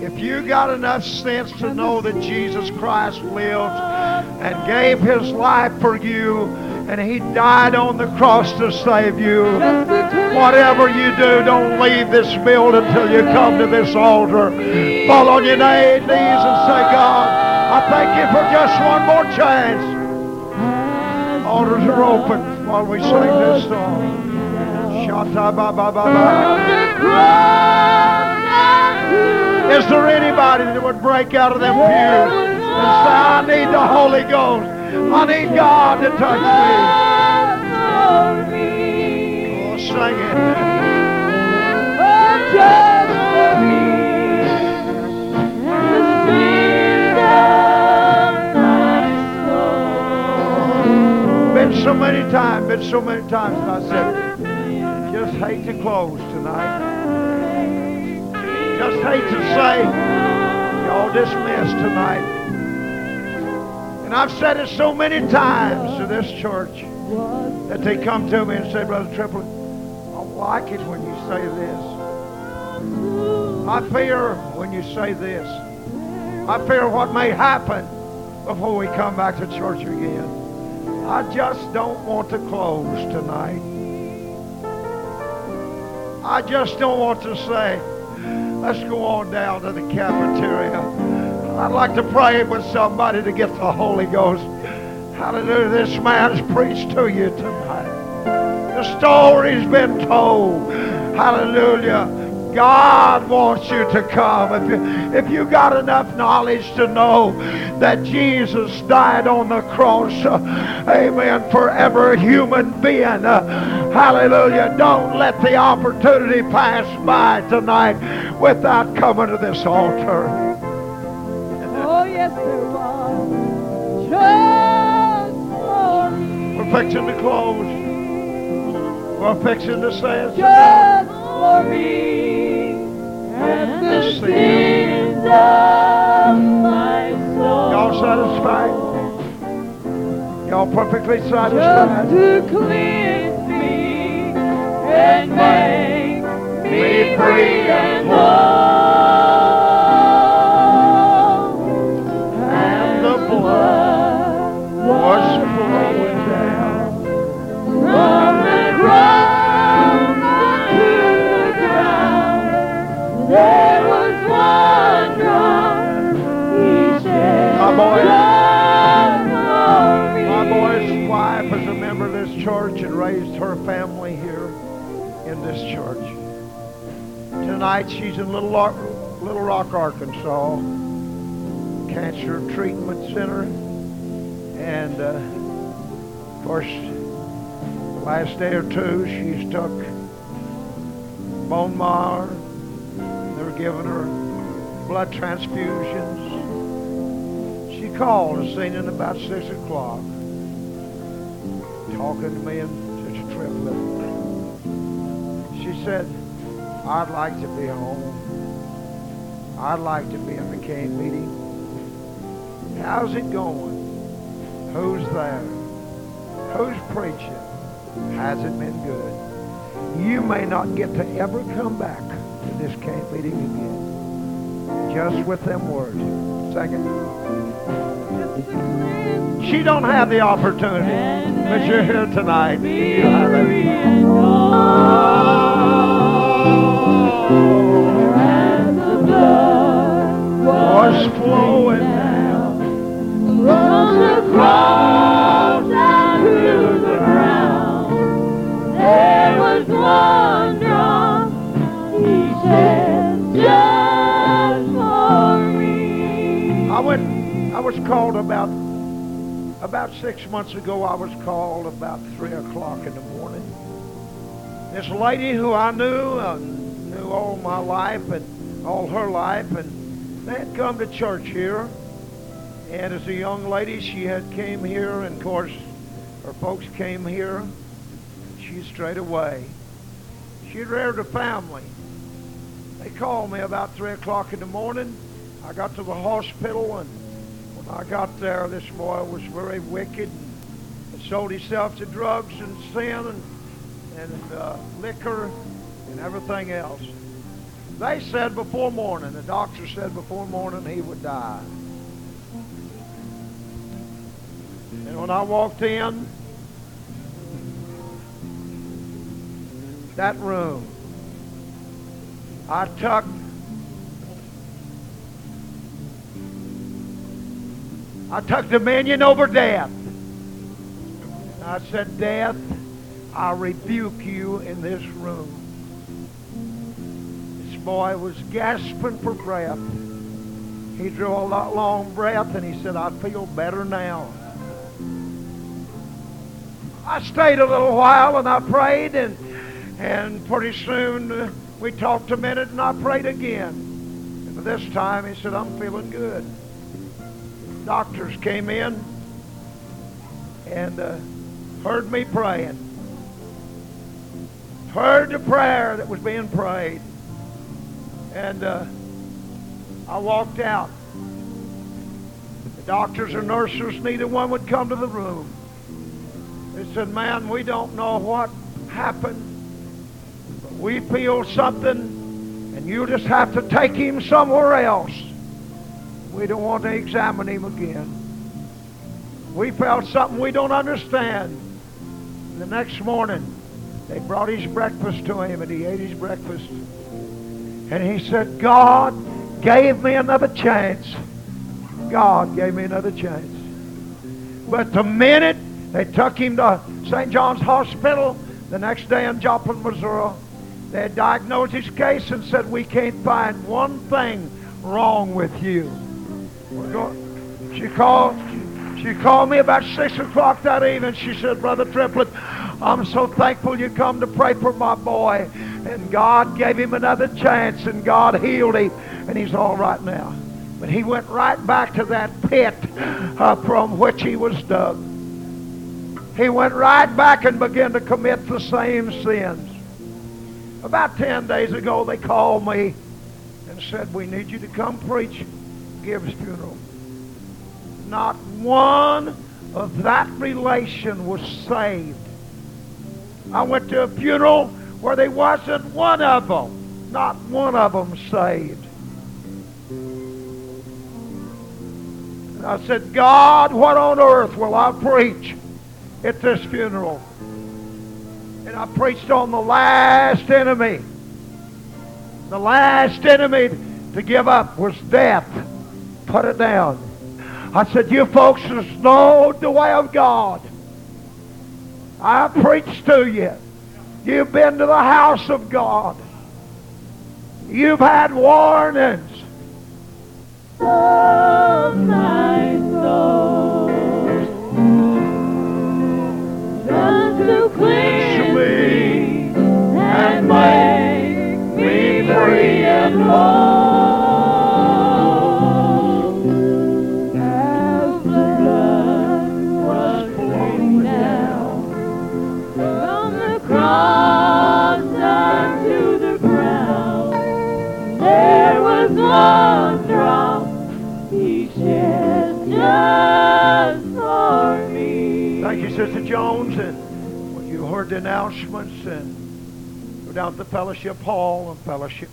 [SPEAKER 1] If you got enough sense to know that Jesus Christ lived and gave his life for you and he died on the cross to save you, whatever you do, don't leave this building until you come to this altar. Fall on your knees and say, God, I thank you for just one more chance shoulders are open while we sing this song. Shata ba ba ba ba. Is there anybody that would break out of them pews and say, I need the Holy Ghost. I need God to touch me. Oh, sing it. So many times, been so many times, and I said, just hate to close tonight. Just hate to say, y'all dismissed tonight. And I've said it so many times to this church that they come to me and say, Brother Triplett, I like it when you say this. I fear when you say this. I fear what may happen before we come back to church again. I just don't want to close tonight. I just don't want to say, let's go on down to the cafeteria. I'd like to pray with somebody to get the Holy Ghost. Hallelujah. This man's preached to you tonight. The story's been told. Hallelujah. God wants you to come. If you, if you got enough knowledge to know that Jesus died on the cross, uh, amen, for every human being, uh, hallelujah, don't let the opportunity pass by tonight without coming to this altar.
[SPEAKER 3] Oh, yes, there was. Just for me.
[SPEAKER 1] We're fixing to close. We're fixing to say it.
[SPEAKER 3] Just for me. And the sins of my soul.
[SPEAKER 1] Y'all satisfied? Y'all perfectly
[SPEAKER 3] Just
[SPEAKER 1] satisfied?
[SPEAKER 3] to cleanse me and make me free and whole.
[SPEAKER 1] Raised her family here in this church. Tonight she's in Little Rock, Little Rock, Arkansas, Cancer Treatment Center. And uh, of course, the last day or two she's took bone marrow. They're giving her blood transfusions. She called saying at about six o'clock, talking to me and She said, I'd like to be home. I'd like to be in the cane meeting. How's it going? Who's there? Who's preaching? Has it been good? You may not get to ever come back to this camp meeting again. Just with them words. Second. She don't have the opportunity, but you're here tonight. Months ago. I was called about three o'clock in the morning. This lady who I knew, knew all my life and all her life, and they had come to church here. And as a young lady, she had came here, and of course, her folks came here. She strayed away. She had reared a family. They called me about three o'clock in the morning. I got to the hospital, and I got there, this boy was very wicked and sold himself to drugs and sin and, and uh, liquor and everything else. They said before morning, the doctor said before morning he would die. And when I walked in that room, I took I took dominion over death. I said, Death, I rebuke you in this room. This boy was gasping for breath. He drew a lo- long breath and he said, I feel better now. I stayed a little while and I prayed and and pretty soon we talked a minute and I prayed again. And this time he said, I'm feeling good. Doctors came in and uh, heard me praying. Heard the prayer that was being prayed. And uh, I walked out. The doctors or nurses, neither one would come to the room. They said, man, we don't know what happened. But we feel something, and you just have to take him somewhere else. We don't want to examine him again. We felt something we don't understand. The next morning, they brought his breakfast to him, and he ate his breakfast. And he said, God gave me another chance. God gave me another chance. But the minute they took him to St. John's Hospital the next day in Joplin, Missouri, they diagnosed his case and said, we can't find one thing wrong with you. She called, she called me about 6 o'clock that evening. She said, Brother Triplett, I'm so thankful you come to pray for my boy. And God gave him another chance, and God healed him, and he's all right now. But he went right back to that pit uh, from which he was dug. He went right back and began to commit the same sins. About 10 days ago, they called me and said, we need you to come preach Gibbs' funeral. Not one of that relation was saved. I went to a funeral where there wasn't one of them, not one of them saved. And I said, God, what on earth will I preach at this funeral? And I preached on the last enemy. The last enemy to give up was death. Put it down. I said, you folks just know the way of God. I preached to you. You've been to the house of God. You've had warnings.
[SPEAKER 3] of my soul. Just to cleanse me and make me free and whole.
[SPEAKER 1] Sister Jones. And when you heard the announcements and go the fellowship hall and fellowship